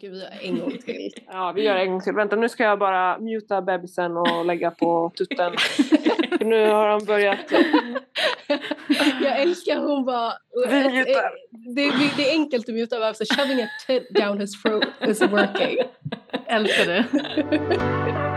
Gud, vi gör en gång till. Ja, vi gör en gång till. Vänta, nu ska jag bara muta bebisen och lägga på tutten. Nu har han börjat... Jag älskar hon bara... Vi mutar. Det, det, det är enkelt att muta bebisen. Shoving a tit down his throat is working. Älskar det.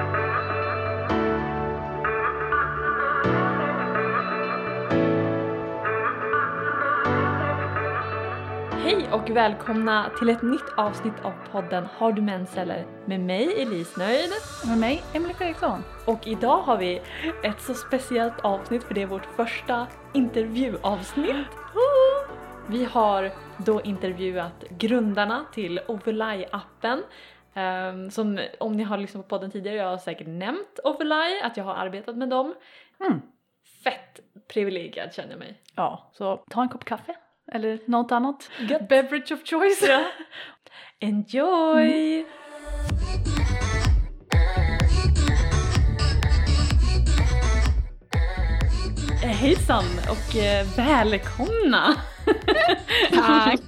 Hej och välkomna till ett nytt avsnitt av podden Har du mens eller? Med mig Elise Nöjd. Med mig, Emelie Fredriksson. Och idag har vi ett så speciellt avsnitt för det är vårt första intervjuavsnitt. Vi har då intervjuat grundarna till Overlie-appen. Ehm, som om ni har lyssnat på podden tidigare, jag har säkert nämnt Overlie, att jag har arbetat med dem. Mm. Fett privilegierad känner jag mig. Ja, så ta en kopp kaffe. Eller något annat. Gött. Beverage of choice. Ja. Enjoy! Eh, Hejsan och eh, välkomna! Tack!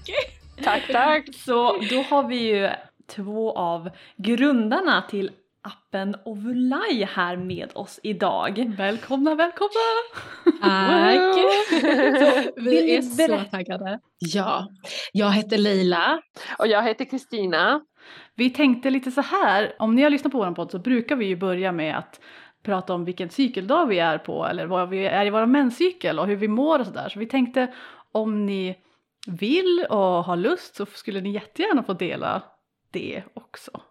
Tack, tack! Så då har vi ju två av grundarna till appen Ovulai här med oss idag. Välkomna, välkomna! Tack! Vi är så taggade. Ja, jag heter Leila. Och jag heter Kristina. Vi tänkte lite så här, om ni har lyssnat på vår podd så brukar vi ju börja med att prata om vilken cykeldag vi är på eller vad vi är i vår menscykel och hur vi mår och sådär. Så vi tänkte om ni vill och har lust så skulle ni jättegärna få dela det också.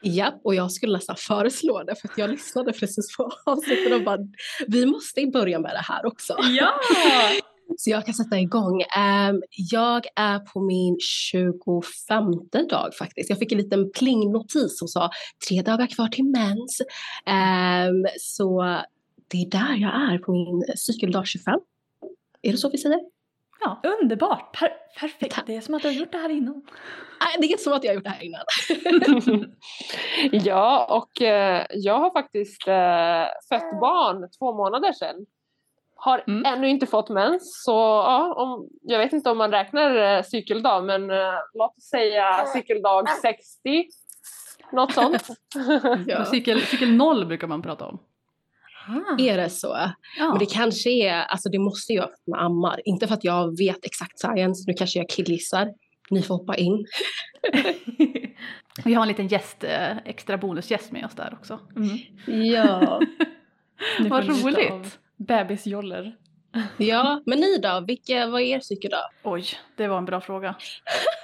Ja, och jag skulle nästan föreslå det för att jag lyssnade precis på avsnittet och bara vi måste börja med det här också. Ja! Så jag kan sätta igång. Ehm, jag är på min 25 dag faktiskt. Jag fick en liten plingnotis som sa tre dagar kvar till mens. Ehm, så det är där jag är på min cykeldag 25. Är det så vi säger? Ja, Underbart! Per- perfekt! Tack. Det är som att du har gjort det här innan. Nej, det är inte som att jag har gjort det här innan. ja, och eh, jag har faktiskt eh, fött barn två månader sedan. Har Mm. ännu inte fått mens, så ja, om, jag vet inte om man räknar eh, cykeldag, men eh, låt oss säga cykeldag 60. Något sånt. Ja. cykel, cykel noll brukar man prata om. Är det så? Ja. Men det kanske är, alltså det måste vara för att man ammar. Inte för att jag vet exakt science, nu kanske jag killgissar. Ni får hoppa in. Vi har en liten gäst, eh, extra bonusgäst med oss där också. Ja. Nu Vad roligt. Bebisjoller. ja, men ni då? Vilka, vad är er cykeldag? Oj, det var en bra fråga.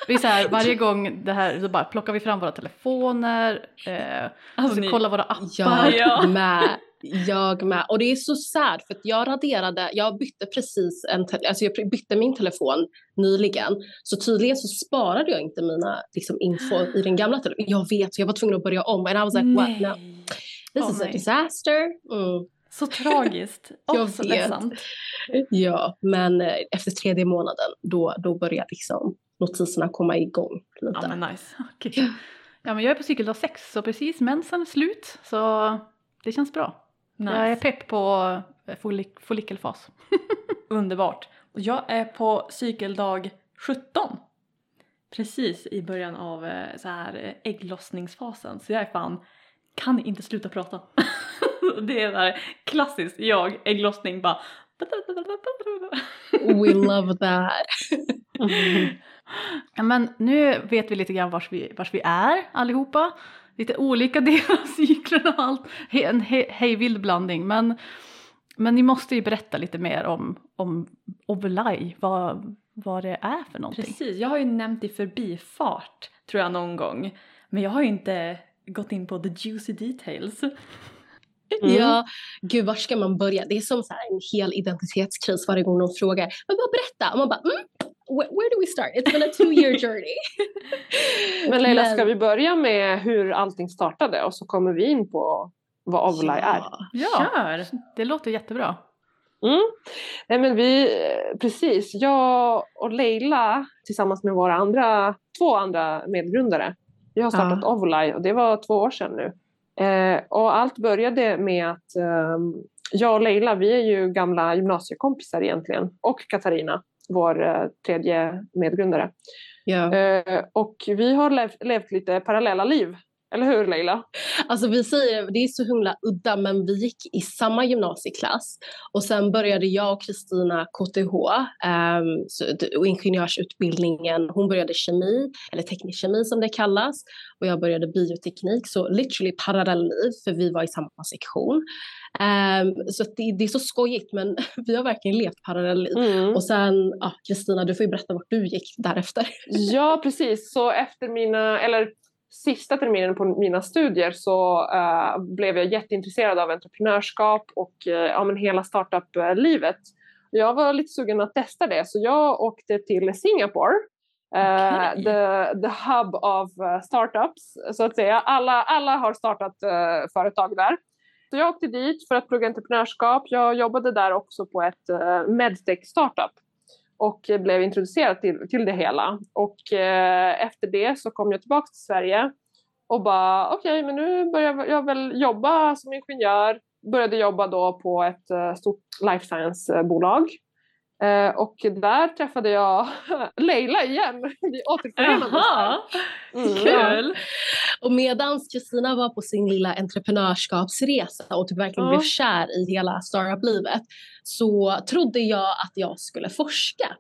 Vi så här, varje gång det här så bara plockar vi fram våra telefoner, eh, Alltså, så ni- kollar våra appar. Jag Ja. med. Jag med. Och det är så sad för att jag raderade, jag bytte precis en, alltså jag bytte min telefon nyligen. Så tydligen så sparade jag inte mina liksom, info i den gamla telefonen. Jag vet, så jag var tvungen att börja om. And I was like, what now? This Åh, is a nej. disaster. Mm. Så tragiskt. Åh, Jag så vet. ledsamt. Ja, men eh, efter tredje månaden då, då börjar liksom notiserna komma igång lite. Ja men nice. Okej. Ja men jag är på cykeldag 6 så precis mensen är slut så det känns bra. Jag är nice. pepp på eh, follik- follikelfas. Underbart. Och jag är på cykeldag 17. Precis i början av eh, så här eh, ägglossningsfasen. Så jag är fan, kan inte sluta prata. det är där klassiskt jag, ägglossning bara We love that. Ja men nu vet vi lite grann vars vi, vars vi är allihopa. Lite olika delar av cykeln och allt. En he, hejvild blandning. Men, men ni måste ju berätta lite mer om, om Overlay, vad, vad det är för någonting. Precis, jag har ju nämnt i förbifart tror jag någon gång. Men jag har ju inte gått in på the juicy details. Mm. Ja, gud var ska man börja? Det är som så här en hel identitetskris varje gång någon frågar. Men bara berätta. Och man bara, mm, where, where do we start? It's been a two year journey. Men Leila, Men- ska vi börja med hur allting startade och så kommer vi in på vad Ovulai är? Ja. Ja, Kör! det låter jättebra. Mm. Nej, men vi, precis, jag och Leila tillsammans med våra andra, två andra medgrundare, vi har startat Ja. Ovulai och det var två år sedan nu. Eh, och allt började med att ehm, jag och Leila, vi är ju gamla gymnasiekompisar egentligen och Katarina, vår eh, tredje medgrundare. Ja. Eh, och vi har levt, levt lite parallella liv. Eller hur Leila? Alltså vi säger, det är så himla udda, men vi gick i samma gymnasieklass och sen började jag och Kristina KTH um, så, och ingenjörsutbildningen. Hon började kemi, eller teknisk kemi som det kallas, och jag började bioteknik, så literally parallelliv för vi var i samma sektion. Um, så det, det, är så skojigt, men vi har verkligen levt parallelliv. Mm. Och sen, Kristina, du får ju berätta vart du gick därefter. Ja, precis. Så efter mina, eller sista terminen på mina studier så uh, blev jag jätteintresserad av entreprenörskap och uh, ja, men hela startup-livet. Jag var lite sugen att testa det så jag åkte till Singapore, uh, okay. the, the hub of startups så att säga. Alla, alla har startat företag där. Så jag åkte dit för att plugga entreprenörskap. Jag jobbade där också på ett medtech startup och blev introducerad till, till det hela. Och eh, efter det så kom jag tillbaka till Sverige och bara okej, okay, men nu börjar jag väl jobba som ingenjör. Började jobba då på ett eh, stort life science-bolag. Eh, Uh, och där träffade jag Leila igen. Vi återförenades. Mm, Kul! Och medan Kristina var på sin lilla entreprenörskapsresa och typ verkligen ja. blev kär i hela startup-livet så trodde jag att jag skulle forska.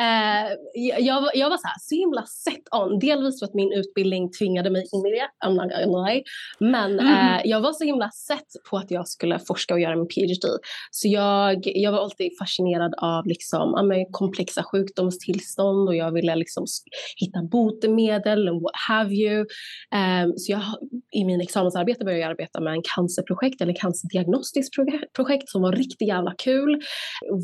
Uh, jag, jag var så, här, så himla set on, delvis för att min utbildning tvingade mig in i det, I'm not gonna lie. Men mm. uh, jag var så himla set på att jag skulle forska och göra min PhD. Så jag, jag var alltid fascinerad av liksom, uh, komplexa sjukdomstillstånd och jag ville liksom hitta botemedel och what have you. Um, så jag, i min examensarbete började jag arbeta med en cancerprojekt eller cancerdiagnostiskt projekt som var riktigt jävla kul.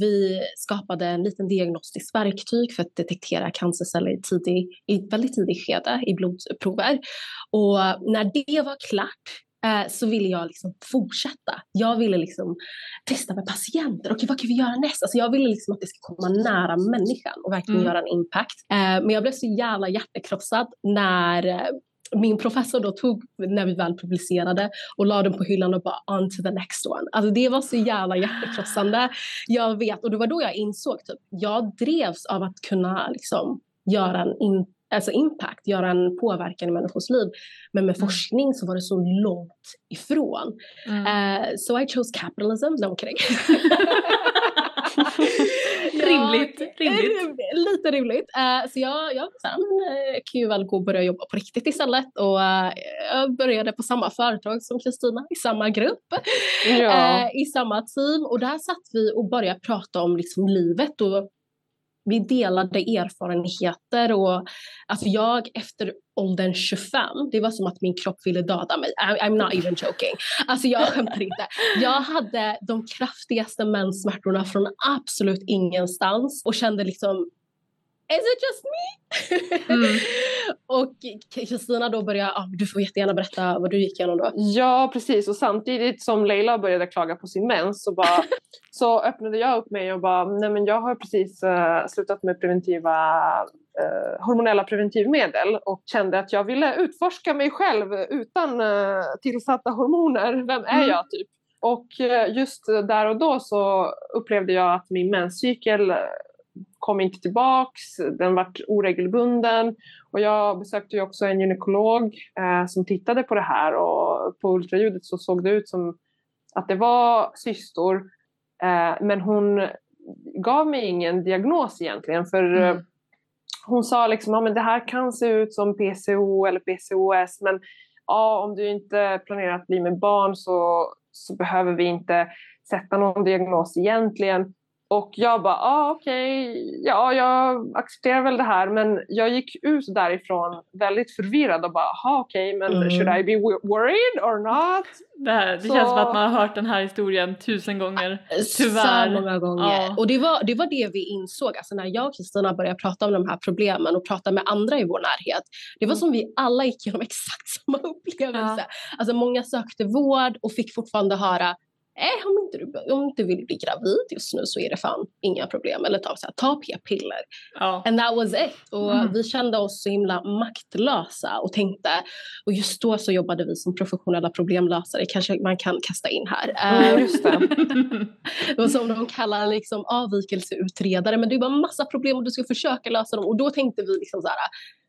Vi skapade en liten diagnostisk verk verktyg för att detektera cancerceller i, tidig, i ett väldigt tidigt skede i blodprover. Och när det var klart eh, så ville jag liksom fortsätta. Jag ville liksom testa med patienter. Okej, vad kan vi göra näst? Alltså jag ville liksom att det ska komma nära människan och verkligen mm. göra en impact. Eh, men jag blev så jävla hjärtekrossad när eh, min professor då tog, när vi väl publicerade, och la den på hyllan och bara on to the next one. Alltså det var så jävla hjärtekrossande. Jag vet, och det var då jag insåg, typ, jag drevs av att kunna liksom göra en in, alltså impact, göra en påverkan i människors liv. Men med mm. forskning så var det så långt ifrån. Mm. Uh, so I chose capitalism. No, I'm kidding. rimligt, rimligt. Lite rimligt. Uh, så jag, jag sen, ju väl gå och börja jobba på riktigt istället. Och uh, jag började på samma företag som Kristina, i samma grupp, ja. i samma team. Och där satt vi och började prata om liksom livet och vi delade erfarenheter och alltså jag efter åldern 25, det var som att min kropp ville döda mig. I, I'm not even joking. Alltså jag skämtar inte. Jag hade de kraftigaste menssmärtorna från absolut ingenstans och kände liksom Is it just me? Mm. och Kristina då började, ah, du får jättegärna berätta vad du gick igenom då. Ja precis och samtidigt som Leila började klaga på sin mens så, bara, så öppnade jag upp mig och bara, nej men jag har precis uh, slutat med preventiva uh, hormonella preventivmedel och kände att jag ville utforska mig själv utan uh, tillsatta hormoner. Vem är mm. jag typ? Och just där och då så upplevde jag att min menscykel kom inte tillbaks, den vart oregelbunden. Och jag besökte ju också en gynekolog eh, som tittade på det här. Och på ultraljudet så såg det ut som att det var cystor. Eh, men hon gav mig ingen diagnos egentligen. För mm. eh, hon sa liksom att ja, det här kan se ut som PCO eller PCOS men ja, om du inte planerar att bli med barn så, så behöver vi inte sätta någon diagnos egentligen. Och jag bara, ah, okej, okay. ja jag accepterar väl det här men jag gick ut därifrån väldigt förvirrad och bara, okej okay, men mm. should I be worried or not? Det, här, det så... känns som att man har hört den här historien tusen gånger, tyvärr. Så många gånger. Ja. Och det var, det var det vi insåg, alltså när jag och Kristina började prata om de här problemen och prata med andra i vår närhet. Det var mm. som vi alla gick igenom exakt samma upplevelse. Ja. Alltså många sökte vård och fick fortfarande höra eh, om, inte du, om inte vill bli gravid just nu så är det fan inga problem. Eller ta, så här, ta p-piller. Ja. And that was it. Och Mm. vi kände oss så himla maktlösa och tänkte, och just då så jobbade vi som professionella problemlösare, kanske man kan kasta in här. Mm, just det. och som de kallar liksom avvikelseutredare, men det är bara massa problem och du ska försöka lösa dem. Och då tänkte vi liksom så här,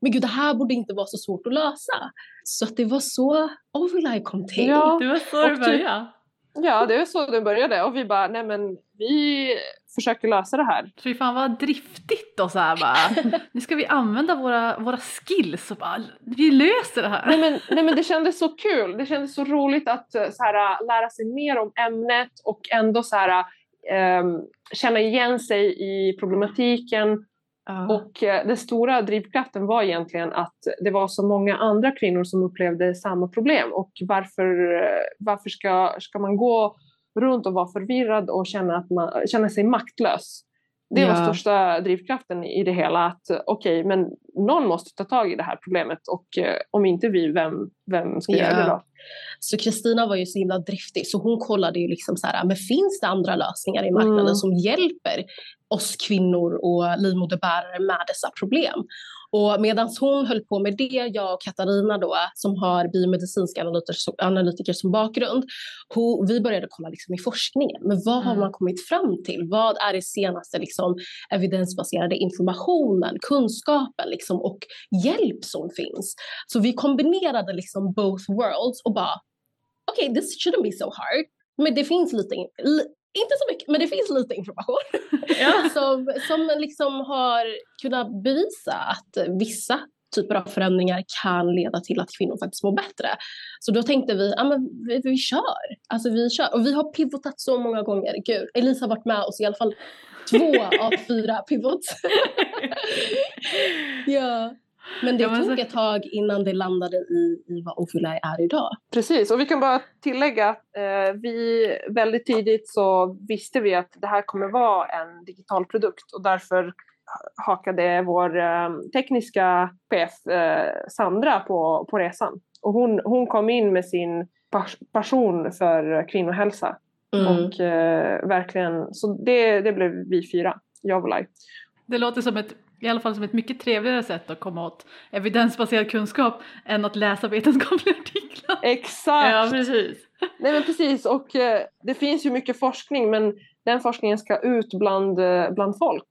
men gud det här borde inte vara så svårt att lösa. Så att det var så Overlie kom till. Ja. Det var så det typ- började. Ja, det var så det började och vi bara, nej men vi försöker lösa det här. Fy fan vad driftigt och så här bara. Nu ska vi använda våra, våra skills och bara, vi löser det här. Nej men, nej men det kändes så kul, det kändes så roligt att eh, så här, lära sig mer om ämnet och ändå så här, ehm, känna igen sig i problematiken. Ja. Och eh, den stora drivkraften var egentligen att det var så många andra kvinnor som upplevde samma problem och varför, eh, varför ska, ska man gå runt och vara förvirrad och känna, att man, känna sig maktlös? Det var Ja. största drivkraften i det hela att okej, men någon måste ta tag i det här problemet och eh, om inte vi, vem, vem ska göra det Ja. då? Så Kristina var ju så himla driftig så hon kollade ju liksom så här, men finns det andra lösningar i marknaden Mm. som hjälper oss kvinnor och livmoderbärare med dessa problem? Och medan hon höll på med det, jag och Katarina då, som har biomedicinska analytiker, som- analytiker som bakgrund, hon, vi började kolla liksom i forskningen. Men vad har Mm. man kommit fram till? Vad är det senaste liksom, evidensbaserade informationen, kunskapen liksom, och hjälp som finns? Så vi kombinerade liksom both worlds och bara okej, this shouldn't be so hard. Men det finns lite, inte så mycket, men det finns lite information Ja. som, som liksom har kunnat bevisa att vissa typer av förändringar kan leda till att kvinnor faktiskt mår bättre. Så då tänkte vi, ja men vi, vi kör. Alltså vi kör. Och vi har pivotat så många gånger. Gud, Elisa har varit med oss i alla fall två av fyra pivots. ja. Men det Ja, men tog så- ett tag innan det landade i, i vad Ovula är idag. Precis, och vi kan bara tillägga att eh, vi väldigt tidigt så visste vi att det här kommer vara en digital produkt och därför hakade vår eh, tekniska chef eh, Sandra på, på resan. Och hon, hon kom in med sin pas- passion för kvinnohälsa Mm. och eh, verkligen, så det, det blev vi fyra, jag och Lai. Det låter som ett, i alla fall som ett mycket trevligare sätt att komma åt evidensbaserad kunskap än att läsa vetenskapliga artiklar. Exakt! Ja, precis. Nej men precis och eh, det finns ju mycket forskning men den forskningen ska ut bland, eh, bland folk.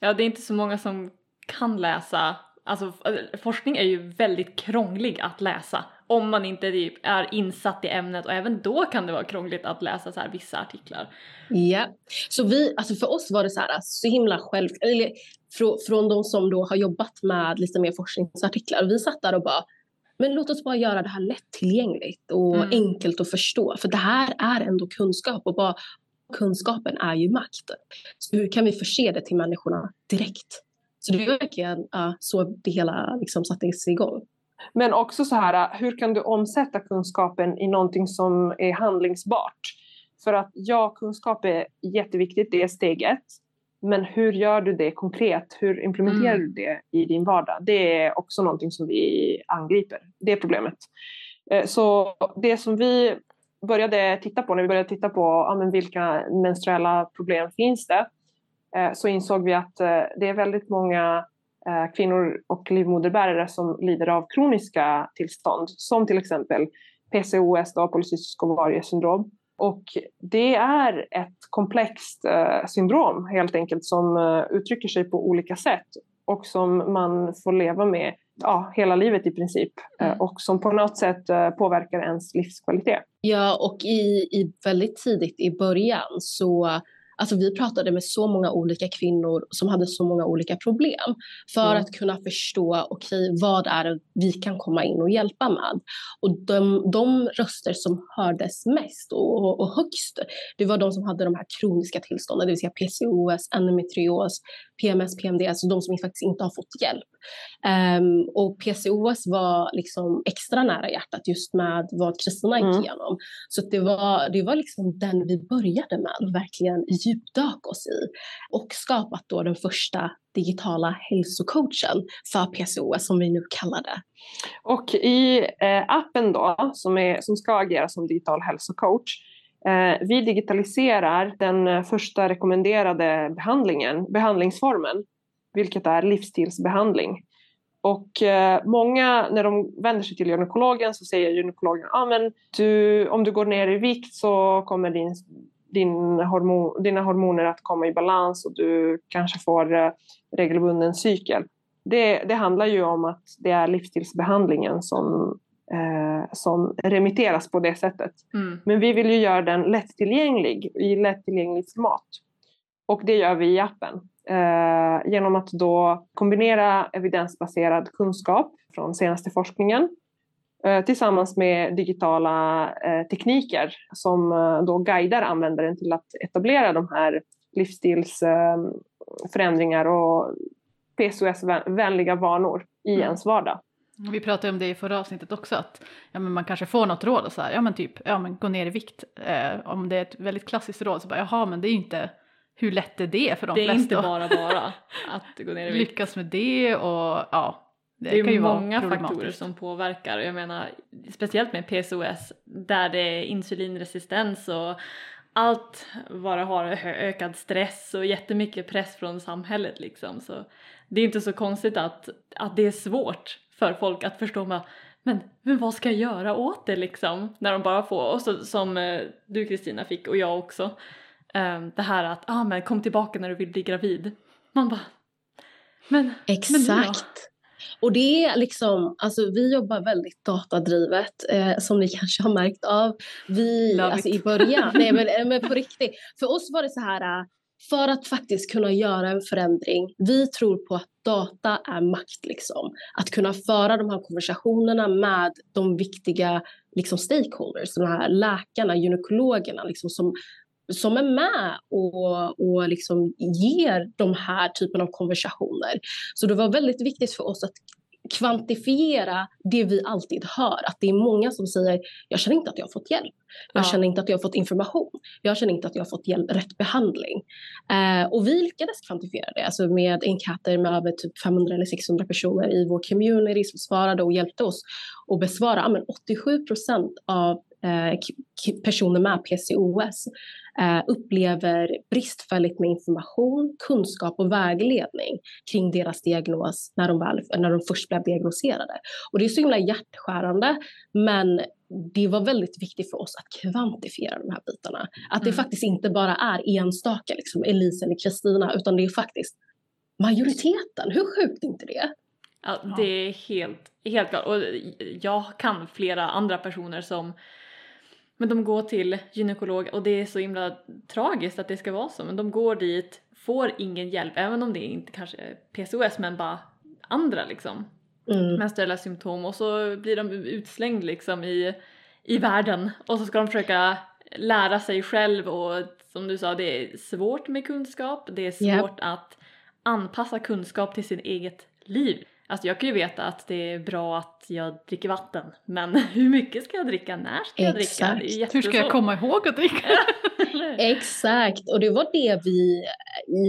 Ja, det är inte så många som kan läsa. Alltså f- forskning är ju väldigt krånglig att läsa om man inte typ är insatt i ämnet och även då kan det vara krångligt att läsa så här vissa artiklar. Ja, så vi, alltså för oss var det så här så himla själv, eller från, från de som då har jobbat med lite mer forskningsartiklar. Vi satt där och bara, men låt oss bara göra det här lättillgängligt och Mm. enkelt att förstå. För det här är ändå kunskap och bara kunskapen är ju makt. Så hur kan vi förse det till människorna direkt? Så det är verkligen ja, så det hela liksom sattes igång. Men också så här, hur kan du omsätta kunskapen i någonting som är handlingsbart? För att ja, kunskap är jätteviktigt, det är steg ett. Men hur gör du det konkret? Hur implementerar Mm. du det i din vardag? Det är också någonting som vi angriper, det problemet. Eh, Så det som vi började titta på när vi började titta på ja, men vilka menstruella problem finns det eh, så insåg vi att eh, det är väldigt många kvinnor och livmoderbärare som lider av kroniska tillstånd som till exempel PCOS, då, polycystisk ovariesyndrom. Och det är ett komplext eh, syndrom helt enkelt som eh, uttrycker sig på olika sätt och som man får leva med ja, hela livet i princip eh, Mm. och som på något sätt eh, påverkar ens livskvalitet. Ja, och i, i väldigt tidigt i början så Alltså vi pratade med så många olika kvinnor som hade så många olika problem för Mm. att kunna förstå, okej, vad är det vi kan komma in och hjälpa med? Och de, de röster som hördes mest och, och, och högst, det var de som hade de här kroniska tillstånden, det vill säga PCOS, endometrios, PMS, PMDS, och de som faktiskt inte har fått hjälp. Ehm, och PCOS var liksom extra nära hjärtat just med vad Kristina gick Mm. igenom. Så det var, det var liksom den vi började med verkligen djupdök oss i. Och skapat då den första digitala hälsocoachen för PCOS som vi nu kallar det. Och i eh, appen då, som, är, som ska agera som digital hälsocoach, Eh, vi digitaliserar den eh, första rekommenderade behandlingen, behandlingsformen, vilket är livsstilsbehandling. Och eh, många, när de vänder sig till gynekologen så säger gynekologen ah, men du, om du går ner i vikt så kommer din, din hormon, dina hormoner att komma i balans och du kanske får eh, regelbunden cykel. Det, det handlar ju om att det är livsstilsbehandlingen som eh, som remitteras på det sättet. Mm. Men vi vill ju göra den lättillgänglig i lättillgängligt format. Och det gör vi i appen. Eh, genom att då kombinera evidensbaserad kunskap från senaste forskningen tillsammans med digitala eh, tekniker som eh, då guidar användaren till att etablera de här livsstilsförändringar och PCOS-vänliga vanor i mm. ens vardag. Vi pratade om det i förra avsnittet också att ja, men man kanske får något råd och så här, ja men typ ja, men gå ner i vikt. Eh, om det är ett väldigt klassiskt råd så bara jaha men det är ju inte hur lätt är det för de flesta? Det är inte bara bara att gå ner i vikt. Lyckas med det och ja. Det, det är kan ju många faktorer som påverkar. Jag menar speciellt med PCOS där det är insulinresistens och allt vad det har ökad stress och jättemycket press från samhället liksom. Så det är inte så konstigt att, att det är svårt för folk att förstå med, men, men vad ska jag göra åt det liksom? När de bara får, och så, som eh, du Kristina fick och jag också, um, det här att ah, men kom tillbaka när du vill bli gravid. Man bara, men Exakt. Men och det är liksom, alltså vi jobbar väldigt datadrivet eh, som ni kanske har märkt av. Vi, alltså i början, nej men, men på riktigt, för oss var det så här, för att faktiskt kunna göra en förändring. Vi tror på att data är makt. Liksom. Att kunna föra de här konversationerna med de viktiga liksom, stakeholders, de här läkarna, gynekologerna liksom, som, som är med och, och liksom ger de här typen av konversationer. Så det var väldigt viktigt för oss att kvantifiera det vi alltid hör. Att det är många som säger jag känner inte att jag har fått hjälp. Jag ja. känner inte att jag har fått information. Jag känner inte att jag har fått hjälp, rätt behandling. Eh, och vi lyckades kvantifiera det alltså med enkäter med över typ 500 eller 600 personer i vår community som svarade och hjälpte oss att besvara. Men 87 procent av personer med PCOS eh, upplever bristfälligt med information, kunskap och vägledning kring deras diagnos när de, väl, när de först blev diagnoserade. Och det är så himla hjärtskärande men det var väldigt viktigt för oss att kvantifiera de här bitarna. Att det mm. faktiskt inte bara är enstaka liksom, Elise eller Kristina utan det är faktiskt majoriteten. Hur sjukt är inte det? Ja, det är helt, helt klart. Och jag kan flera andra personer som men de går till gynekolog och det är så himla tragiskt att det ska vara så men de går dit, får ingen hjälp även om det inte kanske är PCOS men bara andra liksom mm. menstruella symptom och så blir de utslängd liksom i, i världen och så ska de försöka lära sig själv och som du sa det är svårt med kunskap, det är svårt yep. att anpassa kunskap till sin eget liv. Alltså jag kan ju veta att det är bra att jag dricker vatten men hur mycket ska jag dricka? När ska jag Exakt. dricka? hur ska jag komma ihåg att dricka? Exakt, och det var det vi i,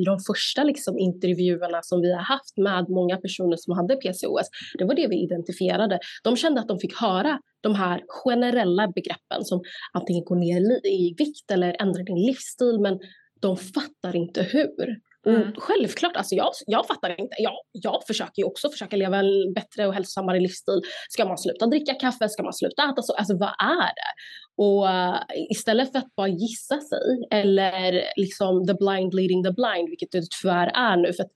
i de första liksom, intervjuerna som vi har haft med många personer som hade PCOS, det var det vi identifierade. De kände att de fick höra de här generella begreppen som antingen gå ner i vikt eller ändra din livsstil men de fattar inte hur. Mm. självklart, alltså jag, jag fattar inte. Jag, jag försöker ju också försöka leva en bättre och hälsosammare livsstil. Ska man sluta dricka kaffe? Ska man sluta äta så? Alltså vad är det? Och uh, istället för att bara gissa sig eller liksom the blind leading the blind, vilket det tyvärr är nu. För att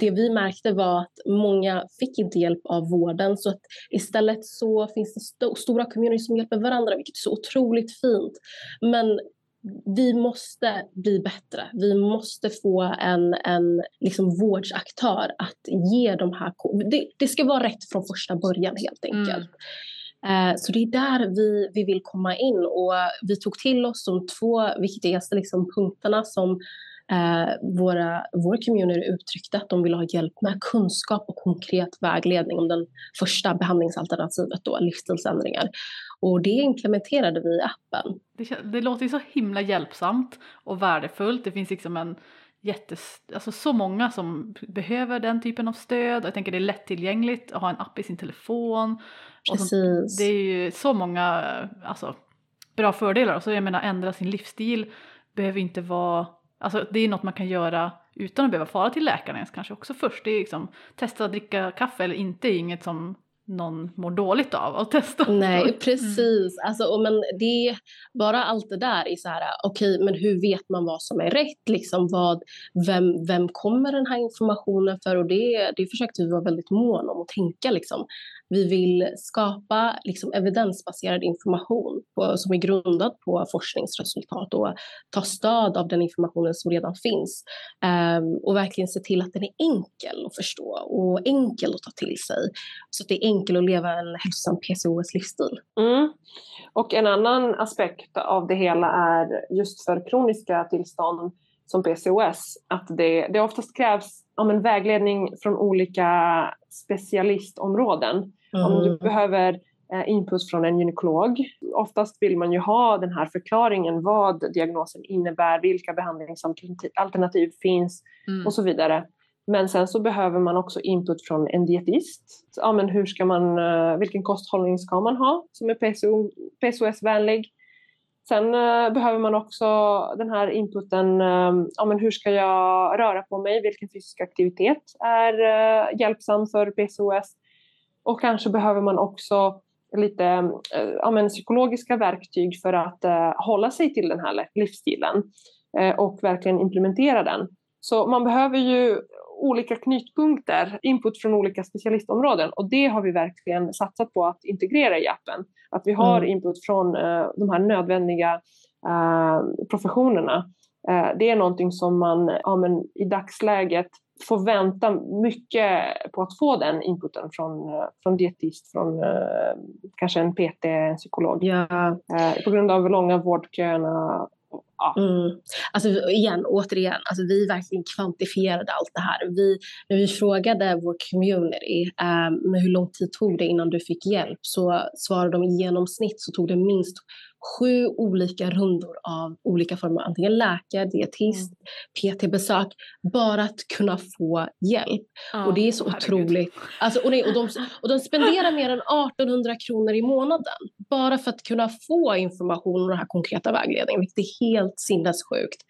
det vi märkte var att många fick inte hjälp av vården så att istället så finns det st stora communities som hjälper varandra vilket är så otroligt fint. Men vi måste bli bättre. Vi måste få en, en liksom vårdsaktör att ge de här... Det, det ska vara rätt från första början helt mm. enkelt. Mm. Eh, så det är där vi, vi vill komma in och vi tog till oss de två viktigaste liksom, punkterna som eh, våra, vår community uttryckte att de vill ha hjälp med kunskap och konkret vägledning om den första behandlingsalternativet, då, livsstilsändringar. Och det implementerade vi i appen. Det, det låter ju så himla hjälpsamt och värdefullt. Det finns liksom en jättes, alltså så många som behöver den typen av stöd. Jag tänker det är lättillgängligt att ha en app i sin telefon. Precis. det är ju så många alltså, bra fördelar. Så jag menar ändra sin livsstil behöver inte vara, alltså det är något man kan göra utan att behöva fara till läkaren ens kanske också först. Det är liksom, testa att dricka kaffe eller inte är inget som någon mår dåligt av att testa. Nej, Mm. precis. Alltså, och men det, bara allt det där är så här, okej, men hur vet man vad som är rätt? Liksom, vad, vem, vem kommer den här informationen för? Och det, det försökte vi vara väldigt måna om att tänka. Liksom. Vi vill skapa liksom, evidensbaserad information på, som är grundad på forskningsresultat och ta stöd av den informationen som redan finns. um, och verkligen se till att den är enkel att förstå och enkel att ta till sig. Så att det är enkelt att leva en hälsosam PCOS-livsstil. Mm. Och en annan aspekt av det hela är just för kroniska tillstånd som PCOS att det, det oftast krävs om en vägledning från olika specialistområden. Om du behöver eh, input från en gynekolog. Oftast vill man ju ha den här förklaringen vad diagnosen innebär, vilka behandlingsalternativ finns Mm. och så vidare. Men sen så behöver man också input från en dietist. Ja, men hur ska man, eh, vilken kosthållning ska man ha som är PCO, PCOS-vänlig? Sen eh, behöver man också den här inputen, eh, ja, men hur ska jag röra på mig? Vilken fysisk aktivitet är eh, hjälpsam för PCOS? Och kanske behöver man också lite ja, men psykologiska verktyg för att hålla sig till den här livsstilen och verkligen implementera den. Så man behöver ju olika knytpunkter, input från olika specialistområden och det har vi verkligen satsat på att integrera i appen. Att vi har Mm. input från eh, de här nödvändiga eh, professionerna. Eh, det är någonting som man ja, men i dagsläget får vänta mycket på att få den inputen från, eh, från dietist, från eh, kanske en PT, en psykolog. Ja, Eh, på grund av långa vårdköerna. Ja. mm. Alltså igen, återigen, alltså vi verkligen kvantifierade allt det här. Vi, när vi frågade vår community um, hur lång tid tog det innan du fick hjälp så svarade de i genomsnitt så tog det minst sju olika rundor av olika former, antingen läkare, dietist, PT-besök, bara att kunna få hjälp. Ja, Och det är så herregud. otroligt. Alltså, och, nej, och, de, och de spenderar mer än 1800 kronor i månaden bara för att kunna få information och den här konkreta vägledningen, vilket är helt sinnessjukt.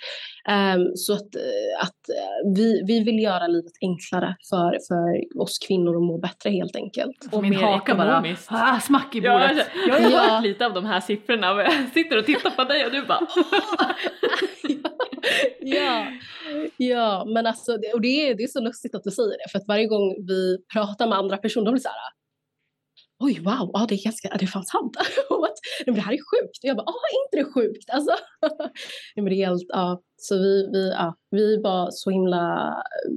Ehm, så att, eh, att eh, vi, vi vill göra livet enklare för, för oss kvinnor att må bättre helt enkelt. Och Min haka bara, ah, smack i Ja, bordet. alltså, jag har ju Ja. hört lite av de här siffrorna jag sitter och tittar på dig och du bara ja, ja, men alltså, och det är, det är så lustigt att du säger det, för att varje gång vi pratar med andra personer, de blir så här, oj wow, ja, det är ganska, är det fan sant? Det här är sjukt. Och jag bara, ah, är inte det sjukt? Alltså, men det är helt, ja, så vi, vi, ja, vi var så himla eh,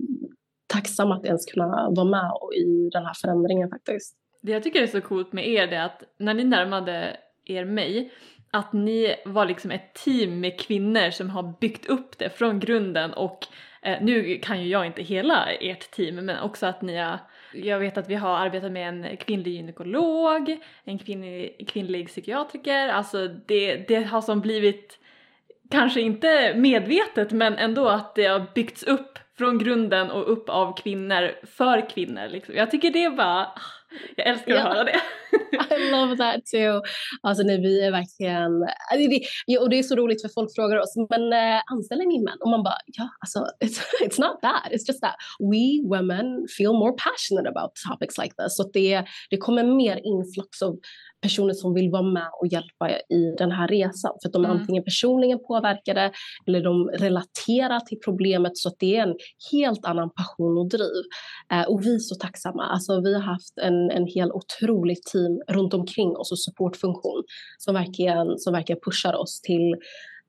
tacksamma att ens kunna vara med i den här förändringen faktiskt. Det jag tycker är så coolt med er är att när ni närmade er mig att ni var liksom ett team med kvinnor som har byggt upp det från grunden och eh, nu kan ju jag inte hela ert team men också att ni har jag vet att vi har arbetat med en kvinnlig gynekolog, en kvinnlig, kvinnlig psykiatriker, alltså det, det har som blivit kanske inte medvetet men ändå att det har byggts upp från grunden och upp av kvinnor för kvinnor liksom. Jag tycker det är bara, jag älskar att Ja. höra det. I love that too. Alltså nej, vi är verkligen, ja, och det är så roligt för folk frågar oss, men äh, anställer ni män? Och man bara, ja alltså it's, it's not that, it's just that we women feel more passionate about topics like this. Så det, det kommer mer influx av personer som vill vara med och hjälpa i den här resan. För att de är Mm. antingen personligen påverkade eller de relaterar till problemet så att det är en helt annan passion och driv. Eh, och vi är så tacksamma. Alltså, vi har haft en, en hel otroligt team runt omkring oss och supportfunktion som verkligen, som verkligen pushar oss till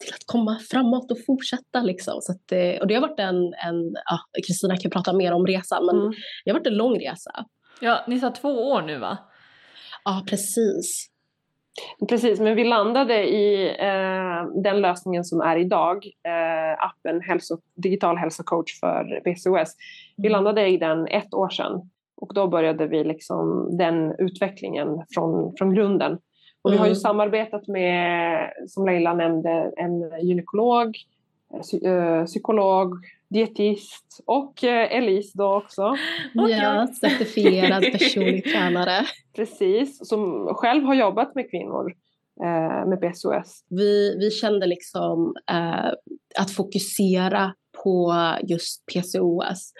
till att komma framåt och fortsätta. Liksom. Så att, eh, och det har varit en, en ja, Kristina kan prata mer om resan, men Mm. det har varit en lång resa. Ja, ni sa två år nu va? Ja, precis. Precis, men vi landade i eh, den lösningen som är idag, eh, appen hälso, digital hälsocoach för PCOS. Vi landade i den ett år sedan och då började vi liksom den utvecklingen från, från grunden. Och vi har ju Mm. samarbetat med, som Leila nämnde, en gynekolog, eh, eh, psykolog, dietist och eh, Elise då också. Och Ja, certifierad personlig tränare. Precis, som själv har jobbat med kvinnor eh, med PCOS. Vi, vi kände liksom eh, att fokusera på just PCOS.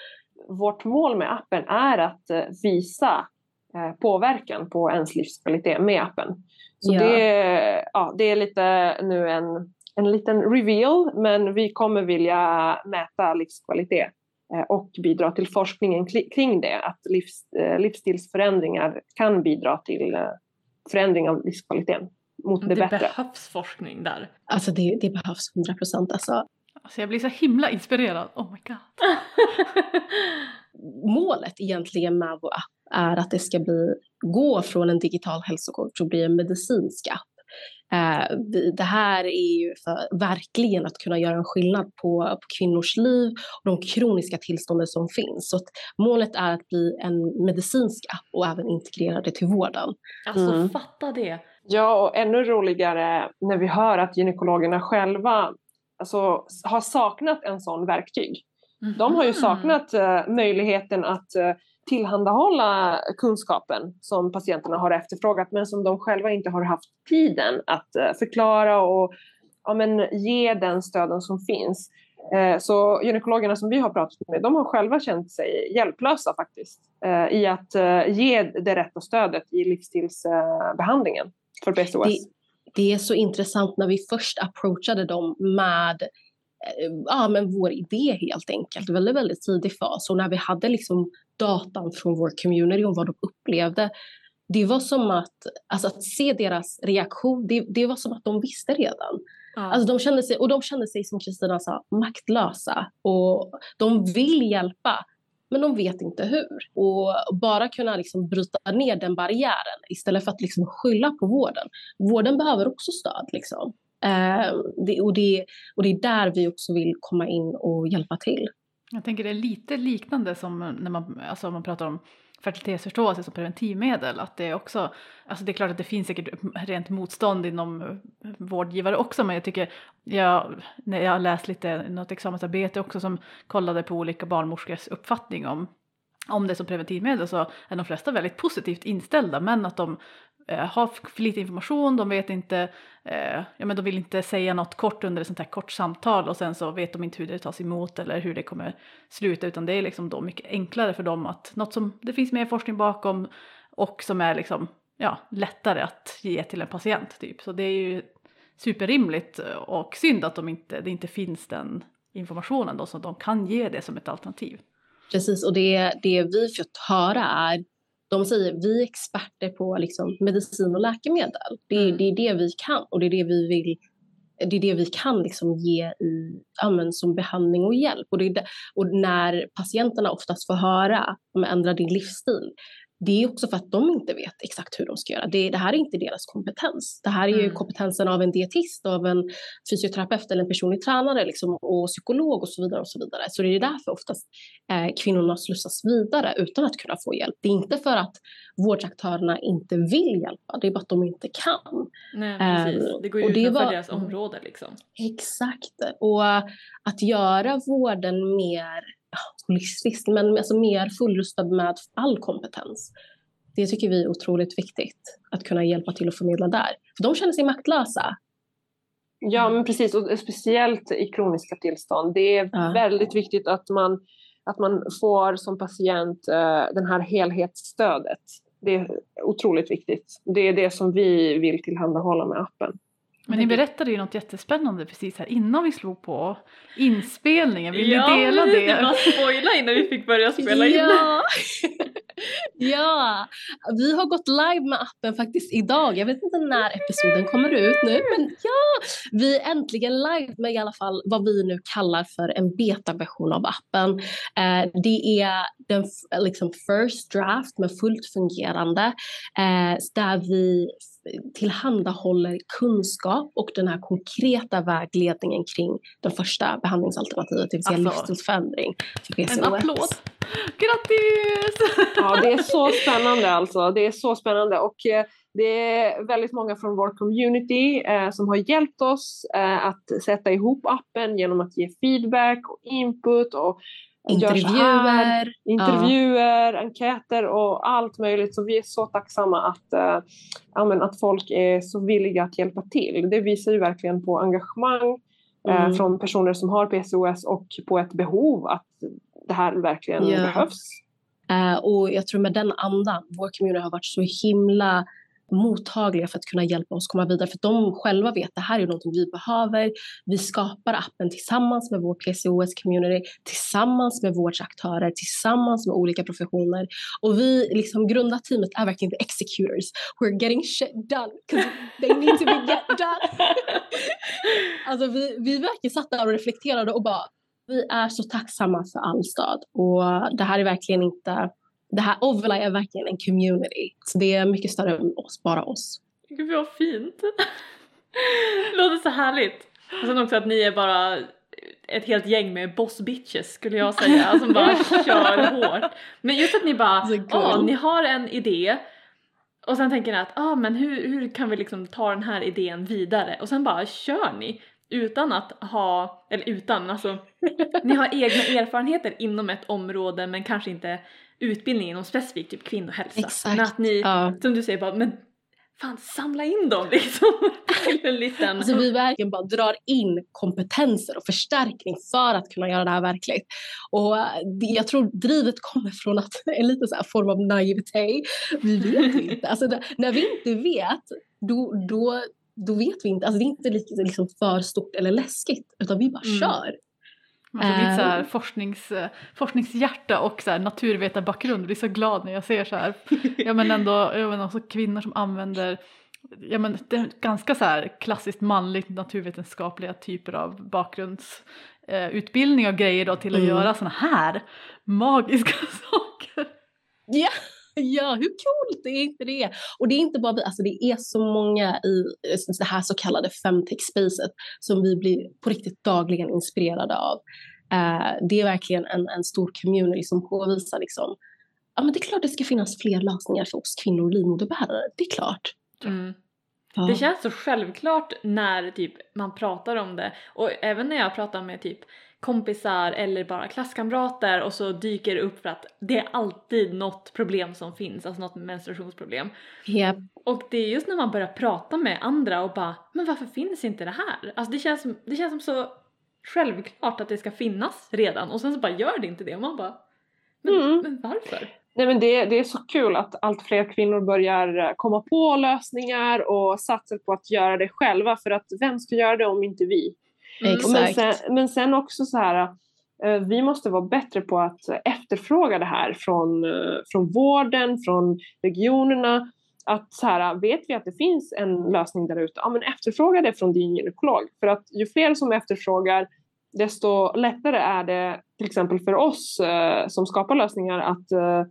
Vårt mål med appen är att eh, visa eh, påverkan på ens livskvalitet med appen. Så Ja. det, ja, det är lite nu en, en liten reveal, men vi kommer vilja mäta livskvalitet eh, och bidra till forskningen kring det. Att livs, eh, livsstilsförändringar kan bidra till eh, förändring av livskvaliteten mot det, Det bättre. behövs forskning där. Alltså det, det behövs 100 procent. Alltså, Alltså jag blir så himla inspirerad. Oh my god. målet egentligen med vår app är att det ska bli, gå från en digital hälsokort till att bli en medicinsk app. Eh, det här är ju för verkligen att kunna göra en skillnad på, på kvinnors liv och de kroniska tillstånden som finns. Så att målet är att bli en medicinsk app och även integrera det till vården. Alltså Mm. fatta det. Ja, och ännu roligare när vi hör att gynekologerna själva alltså, har saknat en sån verktyg. De har ju Mhm. saknat eh, möjligheten att eh, tillhandahålla kunskapen som patienterna har efterfrågat men som de själva inte har haft tiden att eh, förklara och ja, men, ge den stöden som finns. Eh, så gynekologerna som vi har pratat med, de har själva känt sig hjälplösa faktiskt eh, i att ge det rätta stödet i livsstilsbehandlingen för PCOS. Det, det är så intressant när vi först approachade dem med ja, men vår idé helt enkelt, väldigt, väldigt tidig fas. Och när vi hade liksom datan från vår community om vad de upplevde, det var som att, alltså att se deras reaktion, det, det var som att de visste redan. Ja. Alltså de kände sig, och de kände sig, som Kristina sa, maktlösa. Och de vill hjälpa, men de vet inte hur. Och bara kunna liksom bryta ner den barriären istället för att liksom skylla på vården. Vården behöver också stöd. Liksom. Eh, det, och, det, och det är där vi också vill komma in och hjälpa till. Jag tänker det är lite liknande som när man, alltså man pratar om fertilitetsförståelse som preventivmedel. Att det är också, alltså det är klart att det finns säkert rent motstånd inom vårdgivare också men jag tycker, jag, när jag har läst lite något examensarbete också som kollade på olika barnmorskors uppfattning om om det som preventivmedel så är de flesta väldigt positivt inställda men att de eh, har för lite information, de vet inte, eh, ja men de vill inte säga något kort under ett sånt här kort samtal och sen så vet de inte hur det tas emot eller hur det kommer sluta utan det är liksom då mycket enklare för dem att något som det finns mer forskning bakom och som är liksom ja, lättare att ge till en patient typ. Så det är ju superrimligt och synd att de inte, det inte finns den informationen då så de kan ge det som ett alternativ. Precis, och det, det vi fått höra är de säger vi är experter på liksom, medicin och läkemedel. Det, Mm. det är det vi kan och det är det vi vill det är det vi kan liksom ge i, ja, som behandling och hjälp. Och, det, och när patienterna oftast får höra om ändra din livsstil, det är också för att de inte vet exakt hur de ska göra. Det, det här är inte deras kompetens. Det här är ju Mm. kompetensen av en dietist, av en fysioterapeut eller en personlig tränare liksom, och psykolog och så vidare. och Så vidare. Så det är därför oftast eh, kvinnorna slussas vidare utan att kunna få hjälp. Det är inte för att vårdaktörerna inte vill hjälpa, det är bara att de inte kan. Nej precis, Ehm, det går ju och utanför var- deras område liksom. Exakt. Och att göra vården mer ja, holistisk, men alltså mer fullrustad med all kompetens. Det tycker vi är otroligt viktigt, att kunna hjälpa till att förmedla där. För de känner sig maktlösa. Ja, men precis. Och speciellt i kroniska tillstånd. Det är Ja. väldigt viktigt att man, att man får som patient eh, den här helhetsstödet. Det är otroligt viktigt. Det är det som vi vill tillhandahålla med appen. Men ni berättade ju något jättespännande precis här innan vi slog på inspelningen. Vill ja, ni dela precis, det? Bara spoila innan vi fick börja spela in. Ja. ja, vi har gått live med appen faktiskt idag. Jag vet inte när episoden kommer ut nu, men ja, vi är äntligen live med i alla fall vad vi nu kallar för en betaversion av appen. Eh, det är den liksom first draft med fullt fungerande eh, där vi tillhandahåller kunskap och den här konkreta vägledningen kring det första behandlingsalternativet, det vill säga Alltså, livsstilsförändring för PCOS. En applåd! Grattis! Ja, det är så spännande alltså. Det är så spännande och eh, det är väldigt många från vår community eh, som har hjälpt oss eh, att sätta ihop appen genom att ge feedback och input och intervjuer. intervjuer, ja. enkäter och allt möjligt. Så vi är så tacksamma att, äh, ja, att folk är så villiga att hjälpa till. Det visar ju verkligen på engagemang mm. äh, från personer som har PCOS och på ett behov att det här verkligen yeah. behövs. Uh, och jag tror med den andan, vår community har varit så himla mottagliga för att kunna hjälpa oss komma vidare. För de själva vet att det här är något vi behöver. Vi skapar appen tillsammans med vår PCOS-community, tillsammans med vårdsaktörer, tillsammans med olika professioner. Och vi, liksom grundar teamet är verkligen the executors. We're getting shit done because they need to be get done. alltså vi, vi verkligen satt där och reflekterade och bara vi är så tacksamma för all stöd och det här är verkligen inte det här Ovela är verkligen en community. Så det är mycket större än oss, bara oss. Gud vad fint. Det låter så härligt. Och sen också att ni är bara ett helt gäng med boss bitches skulle jag säga som bara kör hårt. Men just att ni bara, ja oh, ni har en idé och sen tänker ni att ah, men hur, hur kan vi liksom ta den här idén vidare och sen bara kör ni utan att ha, eller utan, alltså ni har egna erfarenheter inom ett område men kanske inte utbildning inom specifikt typ kvinnohälsa. Exakt. Men att ni, ja. som du säger bara, men fan samla in dem liksom till en liten... Alltså vi verkligen bara drar in kompetenser och förstärkning för att kunna göra det här verkligt. Och jag tror drivet kommer från att en liten så form av naivitet. Vi vet inte. Alltså när vi inte vet, då, då, då vet vi inte. Alltså det är inte liksom för stort eller läskigt, utan vi bara mm. kör. Alltså mitt så här, ehm. forsknings, forskningshjärta och så här, naturvetarbakgrund blir så glad när jag ser så här, ja men ändå jag men också kvinnor som använder ja men det är ganska så här klassiskt manligt naturvetenskapliga typer av bakgrundsutbildning eh, och grejer då till att mm. göra såna här magiska saker. Ja, ja, hur coolt är inte det? Och det är inte bara vi, alltså det är så många i det här så kallade femtech-spacet som vi blir på riktigt dagligen inspirerade av. Uh, det är verkligen en, en stor community som påvisar liksom, ja men det är klart det ska finnas fler lösningar för oss kvinnor och livmoderbärare, det är klart. Mm. Ja. Det känns så självklart när typ man pratar om det och även när jag pratar med typ kompisar eller bara klasskamrater och så dyker det upp för att det är alltid något problem som finns, alltså något menstruationsproblem. Yep. Och det är just när man börjar prata med andra och bara men varför finns inte det här? Alltså det känns det känns som så självklart att det ska finnas redan och sen så bara gör det inte det och man bara men, mm. men varför? Nej, men det, det är så kul att allt fler kvinnor börjar komma på lösningar och satsar på att göra det själva för att vem ska göra det om inte vi? Mm. Men, sen, men sen också så här, eh, vi måste vara bättre på att efterfråga det här från, eh, från vården, från regionerna. Att så här, vet vi att det finns en lösning där ute, ja men efterfråga det från din gynekolog. För att ju fler som efterfrågar desto lättare är det till exempel för oss eh, som skapar lösningar att, eh,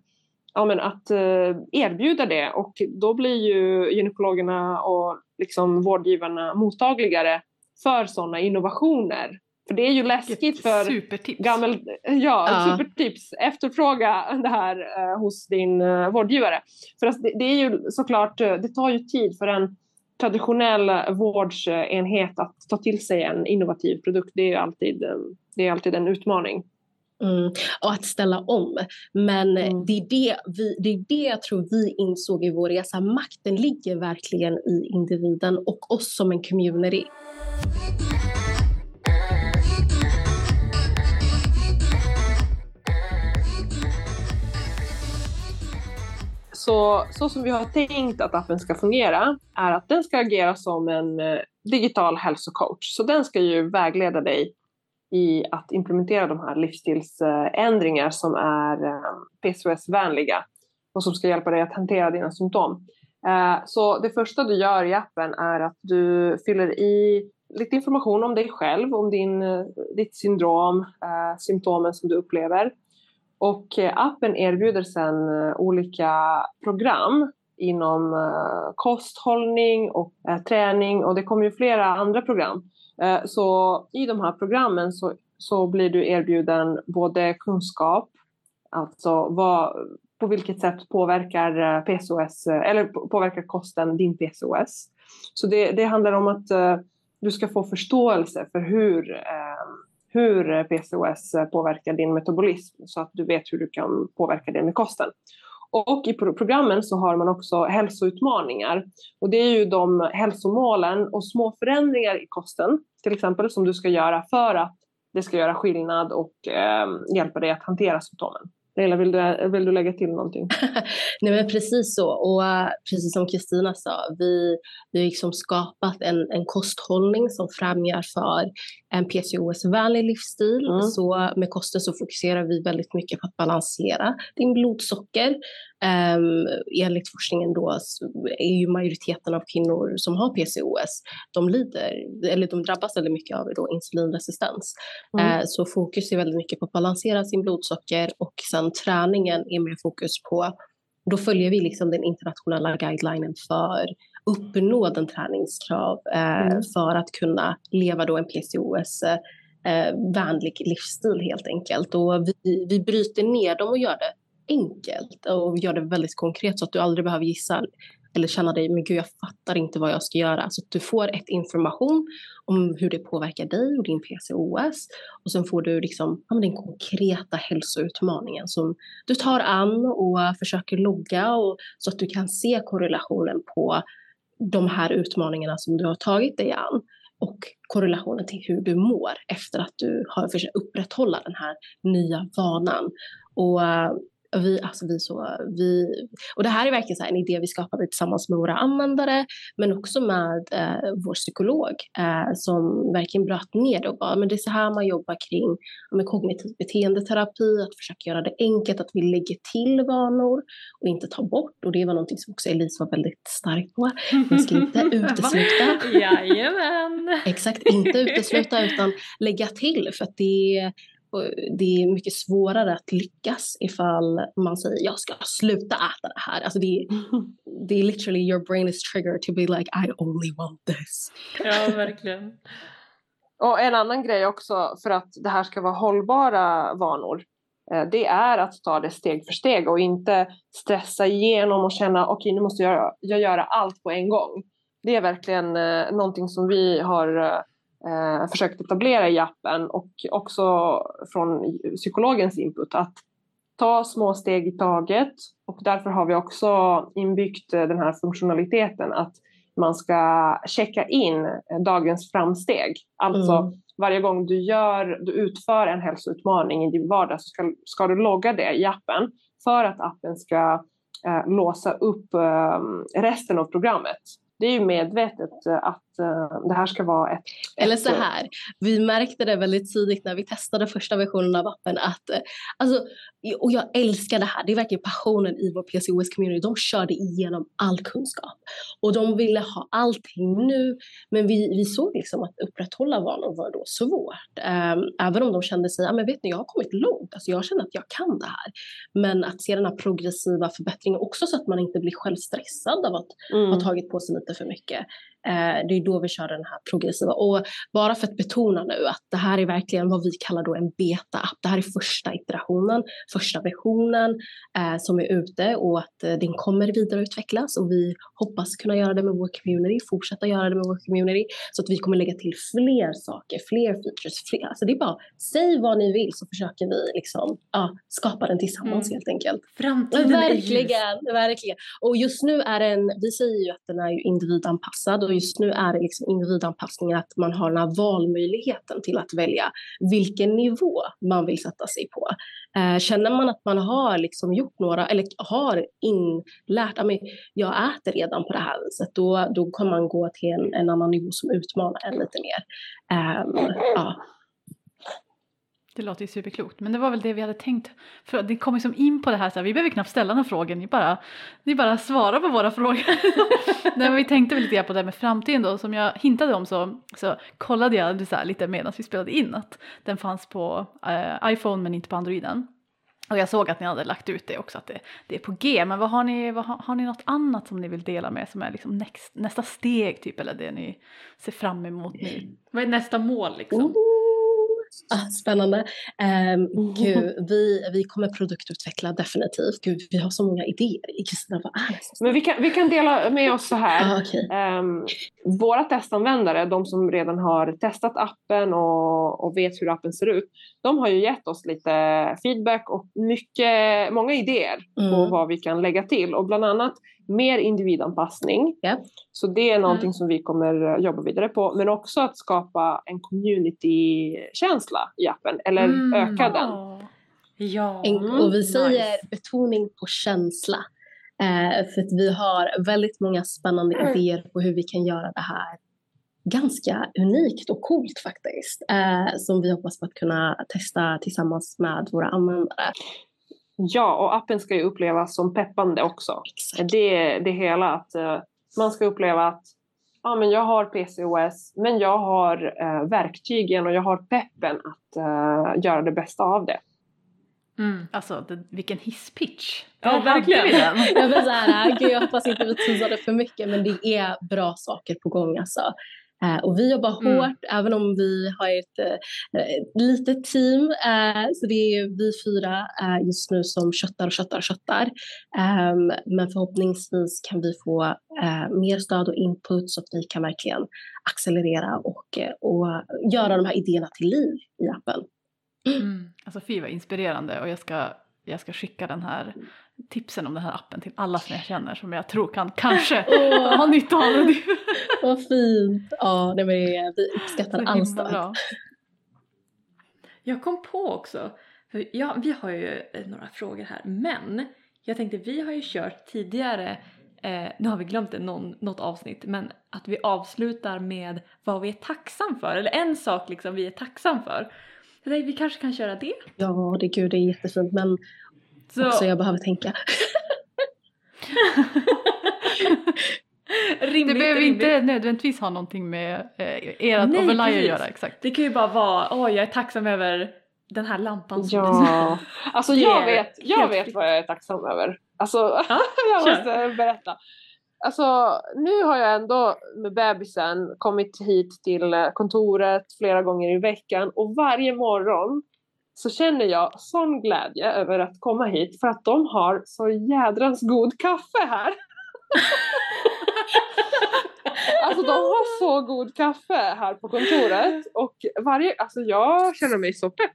ja, men att eh, erbjuda det och då blir ju gynekologerna och liksom vårdgivarna mottagligare för sådana innovationer. För det är ju läskigt för supertips. Gammel, ja, ja, supertips. Efterfråga det här eh, hos din eh, vårdgivare. För att det, det, är ju såklart, eh, det tar ju tid för en traditionell vårdsenhet att ta till sig en innovativ produkt. Det är ju alltid, eh, det är alltid en utmaning. Mm. Och att ställa om. Men mm. det, är det, vi, det är det jag tror vi insåg i vår resa. Makten ligger verkligen i individen och oss som en community. Så, så som vi har tänkt att appen ska fungera är att den ska agera som en eh, digital hälsocoach. Så den ska ju vägleda dig i att implementera de här livsstilsändringar som är eh, PCOS-vänliga och som ska hjälpa dig att hantera dina symptom. Eh, så det första du gör i appen är att du fyller i lite information om dig själv, om din, eh, ditt syndrom, eh, symptomen som du upplever. Och eh, appen erbjuder sedan eh, olika program inom eh, kosthållning och eh, träning och det kommer ju flera andra program. Så i de här programmen så, så blir du erbjuden både kunskap, alltså vad, på vilket sätt påverkar PCOS, eller påverkar kosten din PCOS. Så det, det handlar om att du ska få förståelse för hur ehm, hur PCOS påverkar din metabolism så att du vet hur du kan påverka det med kosten. Och i programmen så har man också hälsoutmaningar. Och det är ju de hälsomålen och små förändringar i kosten, till exempel, som du ska göra för att det ska göra skillnad och eh, hjälpa dig att hantera symptomen. Leila, vill du, vill du lägga till någonting? Nej men precis så och uh, precis som Kristina sa, vi, vi har liksom skapat en, en kosthållning som främjar för en PCOS-vänlig livsstil. Mm. Så med kosten så fokuserar vi väldigt mycket på att balansera din blodsocker. Um, enligt forskningen då är ju majoriteten av kvinnor som har PCOS, de lider, eller de drabbas väldigt mycket av då insulinresistens. Mm. Uh, så fokus är väldigt mycket på att balansera sin blodsocker och sen träningen är mer fokus på, då följer vi liksom den internationella guidelinen för uppnå den träningskrav eh, mm. för att kunna leva då en PCOS eh, vänlig livsstil helt enkelt. Och vi, vi bryter ner dem och gör det enkelt och gör det väldigt konkret så att du aldrig behöver gissa eller känna dig, men gud jag fattar inte vad jag ska göra. Så att du får ett information om hur det påverkar dig och din PCOS och sen får du liksom, ja, den konkreta hälsoutmaningen som du tar an och försöker logga och, så att du kan se korrelationen på de här utmaningarna som du har tagit dig an och korrelationen till hur du mår efter att du har försökt upprätthålla den här nya vanan. Och eh, vi, alltså vi så, vi, och det här är verkligen så en idé vi skapade tillsammans med våra användare men också med eh, vår psykolog eh, som verkligen bröt ner det och bara, men det är så här man jobbar kring med kognitiv beteendeterapi, att försöka göra det enkelt, att vi lägger till vanor och inte tar bort och det var någonting som också Elise var väldigt stark på. Man ska inte utesluta. Jajamän! Exakt, inte utesluta utan lägga till för att det det är mycket svårare att lyckas ifall man säger jag ska sluta äta det här. Alltså det, är, det är literally your brain is triggered to be like I only want this. Ja, verkligen. Och en annan grej också för att det här ska vara hållbara vanor eh, det är att ta det steg för steg och inte stressa igenom och känna okej okay, nu måste jag, jag göra allt på en gång. Det är verkligen eh, någonting som vi har eh, försökt etablera i appen och också från psykologens input att ta små steg i taget och därför har vi också inbyggt eh, den här funktionaliteten att man ska checka in dagens framsteg. Alltså mm. varje gång du, gör, du utför en hälsoutmaning i din vardag så ska, ska du logga det i appen för att appen ska eh, låsa upp eh, resten av programmet det är ju medvetet eh, att det här ska vara ett... Eller så här, vi märkte det väldigt tidigt när vi testade första versionen av appen att, uh, alltså, och jag älskar det här, det är verkligen passionen i vår PCOS community. De körde igenom all kunskap och de ville ha allting nu. Men vi, vi såg liksom att upprätthålla vanor var då svårt. Um, även om de kände sig, ja men vet ni, jag har kommit långt, alltså jag känner att jag kan det här. Men att se den här progressiva förbättringen också så att man inte blir själv stressad av att mm. ha tagit på sig lite för mycket. Eh, det är då vi kör den här progressiva. Och bara för att betona nu att det här är verkligen vad vi kallar då en beta-app. Det här är första iterationen, första versionen eh, som är ute och att eh, den kommer vidareutvecklas och vi hoppas kunna göra det med vår community, fortsätta göra det med vår community så att vi kommer lägga till fler saker, fler features, fler. Alltså det är bara säg vad ni vill så försöker vi liksom ja, skapa den tillsammans mm. helt enkelt. Framtiden verkligen, är verkligen. Och just nu är den, vi säger ju att den är ju individanpassad och just nu är det liksom individanpassningen att man har den här valmöjligheten till att välja vilken nivå man vill sätta sig på. Eh, känner man att man har liksom gjort några, eller har inlärt, ah, att jag äter redan på det här viset, då, då kan man gå till en, en annan nivå som utmanar en lite mer. Eh, ja. Det låter ju superklokt, men det var väl det vi hade tänkt. För det kom liksom in på det här, så här, vi behöver knappt ställa några frågor, ni bara, ni bara svarar på våra frågor. Nej, men vi tänkte väl lite grann på det med framtiden då, som jag hintade om så, så kollade jag så här, lite medan vi spelade in att den fanns på äh, iPhone men inte på Androiden. Och jag såg att ni hade lagt ut det också, att det, det är på G. Men vad har, ni, vad har, har, ni något annat som ni vill dela med som är liksom next, nästa steg typ, eller det ni ser fram emot nu? Vad är nästa mål liksom? Oh Ah, spännande. Um, gud, vi, vi kommer produktutveckla definitivt. Gud, vi har så många idéer. Kristina, vad är det? Men vi kan, vi kan dela med oss så här. Ah, okay. um, våra testanvändare, de som redan har testat appen och, och vet hur appen ser ut, de har ju gett oss lite feedback och mycket, många idéer mm. på vad vi kan lägga till. Och bland annat mer individanpassning. Yeah. Så det är någonting mm. som vi kommer jobba vidare på. Men också att skapa en community-känsla i appen, eller mm. öka den. Ja. och vi säger nice. betoning på känsla. Eh, för att vi har väldigt många spännande mm. idéer på hur vi kan göra det här ganska unikt och coolt faktiskt. Eh, som vi hoppas på att kunna testa tillsammans med våra användare. Ja, och appen ska ju upplevas som peppande också. Exakt. Det, det hela att uh, man ska uppleva att ja, men jag har PCOS, men jag har uh, verktygen och jag har peppen att uh, göra det bästa av det. Mm. Alltså det, vilken hisspitch! Ja, verkligen! jag, vill så här, gud, jag hoppas inte vi teasade för mycket men det är bra saker på gång alltså. Uh, och vi jobbar mm. hårt även om vi har ett uh, litet team. Så det är vi fyra just nu som köttar och köttar och köttar. Um, men förhoppningsvis kan vi få mer stöd och input så att vi kan verkligen accelerera och, och göra de här idéerna till liv i appen. Mm. Alltså fy vad inspirerande och jag ska, jag ska skicka den här tipsen om den här appen till alla som jag känner som jag tror kan kanske oh. ha nytta av den. Vad fint! Ja, nej, men vi uppskattar all stöd. Jag kom på också, för ja, vi har ju eh, några frågor här, men jag tänkte vi har ju kört tidigare Eh, nu har vi glömt det någon, något avsnitt, men att vi avslutar med vad vi är tacksam för, eller en sak liksom vi är tacksam för. Tänkte, vi kanske kan köra det? Ja, det, gud, det är jättefint, men så. också jag behöver tänka. rimligt, det behöver rimligt. inte nödvändigtvis ha någonting med eh, ert overlay att göra. Exakt. Det kan ju bara vara, åh jag är tacksam över den här lampan som Ja, alltså jag vet, jag vet vad jag är tacksam över. Alltså, ja, jag måste berätta. Alltså nu har jag ändå med bebisen kommit hit till kontoret flera gånger i veckan och varje morgon så känner jag sån glädje över att komma hit för att de har så jädrans god kaffe här. alltså de har så god kaffe här på kontoret och varje, alltså jag känner mig så pepp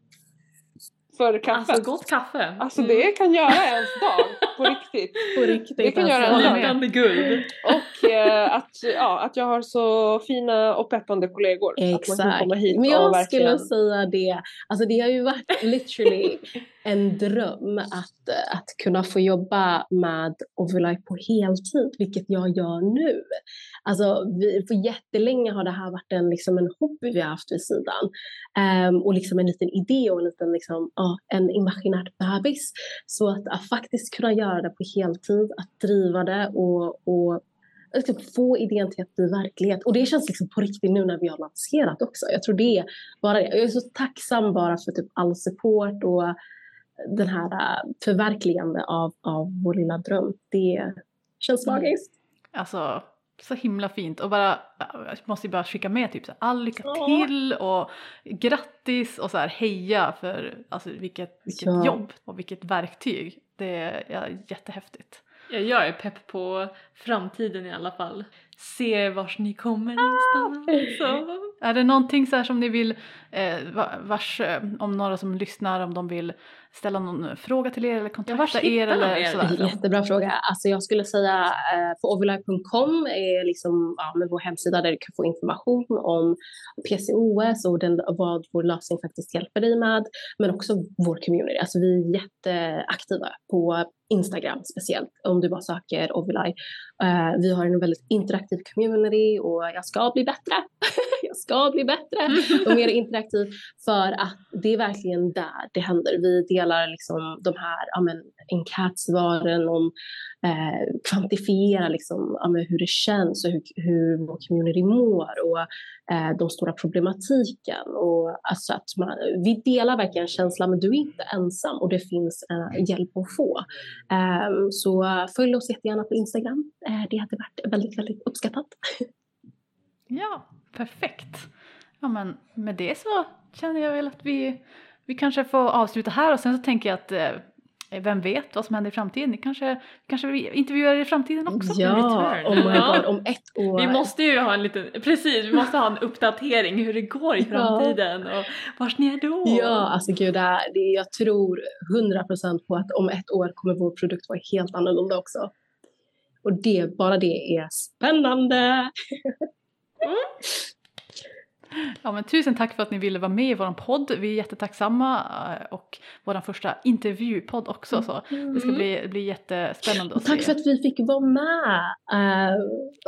för kaffet. Alltså gott kaffe. Alltså mm. det kan göra ens dag på riktigt. På riktigt. Det kan göra en dag. med guld. Och eh, att, ja, att jag har så fina och peppande kollegor. Exakt. Att man kan komma hit Men jag och verkligen... skulle säga det. Alltså det har ju varit literally en dröm att, att kunna få jobba med Overlife på heltid, vilket jag gör nu. Alltså, vi, för jättelänge har det här varit en, liksom en hobby vi har haft vid sidan. Um, och liksom en liten idé och en liten liksom, uh, en imaginärt bebis. Så att, att, faktiskt kunna göra det på heltid, att driva det och, och liksom få idén till att bli verklighet. Och det känns liksom på riktigt nu när vi har lanserat också. Jag tror det är bara det. Jag är så tacksam bara för typ all support och den här äh, förverkligande av, av vår lilla dröm. Det känns mm. magiskt. Alltså, så himla fint och bara, jag måste bara skicka med typ så all lycka till och grattis och så här heja för alltså vilket, vilket ja. jobb och vilket verktyg. Det är ja, jättehäftigt. Ja, jag är pepp på framtiden i alla fall. Se vars ni kommer någonstans. Ah, är det någonting så som ni vill, eh, vars, eh, om några som lyssnar, om de vill ställa någon fråga till er eller kontakta ja, er eller er? sådär? Jättebra fråga. Alltså jag skulle säga eh, på overlife.com är liksom ja, med vår hemsida där du kan få information om PCOS och den, vad vår lösning faktiskt hjälper dig med. Men också vår community. Alltså vi är jätteaktiva på Instagram speciellt om du bara söker Overlife. Uh, vi har en väldigt interaktiv community och jag ska bli bättre. jag ska bli bättre och mer interaktiv för att det är verkligen där det händer. Vi delar liksom de här ja, men, enkätsvaren om eh, kvantifiera liksom, ja, hur det känns och hur, hur vår community mår och eh, de stora problematiken. Och, alltså att man, vi delar verkligen känslan men du är inte ensam och det finns eh, hjälp att få. Eh, så följ oss jättegärna på Instagram. Eh, det hade varit väldigt, väldigt uppskattat. Ja, perfekt. Ja men med det så känner jag väl att vi, vi kanske får avsluta här och sen så tänker jag att eh, vem vet vad som händer i framtiden? Ni kanske, kanske vi intervjuar er i framtiden också? Ja, oh my Ja. god, om ett år. Vi måste ju ha en liten, precis, vi måste ha en uppdatering hur det går i Ja. framtiden och vars ni är då. Ja, alltså gud, det är, det, jag tror 100% på att om ett år kommer vår produkt vara helt annorlunda också. Och det, bara det är spännande! Ja, men tusen tack för att ni ville vara med i vår podd. Vi är jättetacksamma eh, och vår första intervjupodd också. Så det ska bli, bli jättespännande att tack se. för att vi fick vara med! Uh,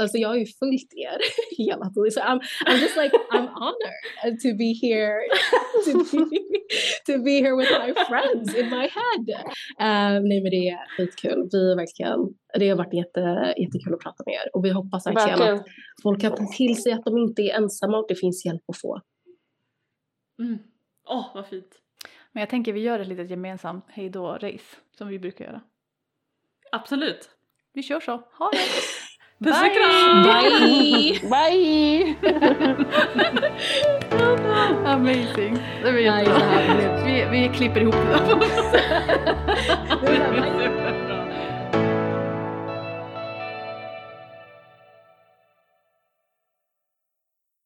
alltså jag har ju följt er hela tiden, så I'm, I'm just like, I'm honored to be here, to be, to be here with my friends in my head. Uh, nej men det är skitkul, vi är verkligen, det har varit jätte, jättekul att prata med er och vi hoppas verkligen Verkligen. att folk kan ta till sig att de inte är ensamma och det finns hjälp att få. Mm. Åh, vad fint. Men jag tänker vi gör ett litet gemensamt hejdå-race som vi brukar göra. Absolut. Vi kör så. Ha det! Puss och Bye! kram! Bye! Bye! Amazing. Det här blev- Vi, vi klipper ihop det där.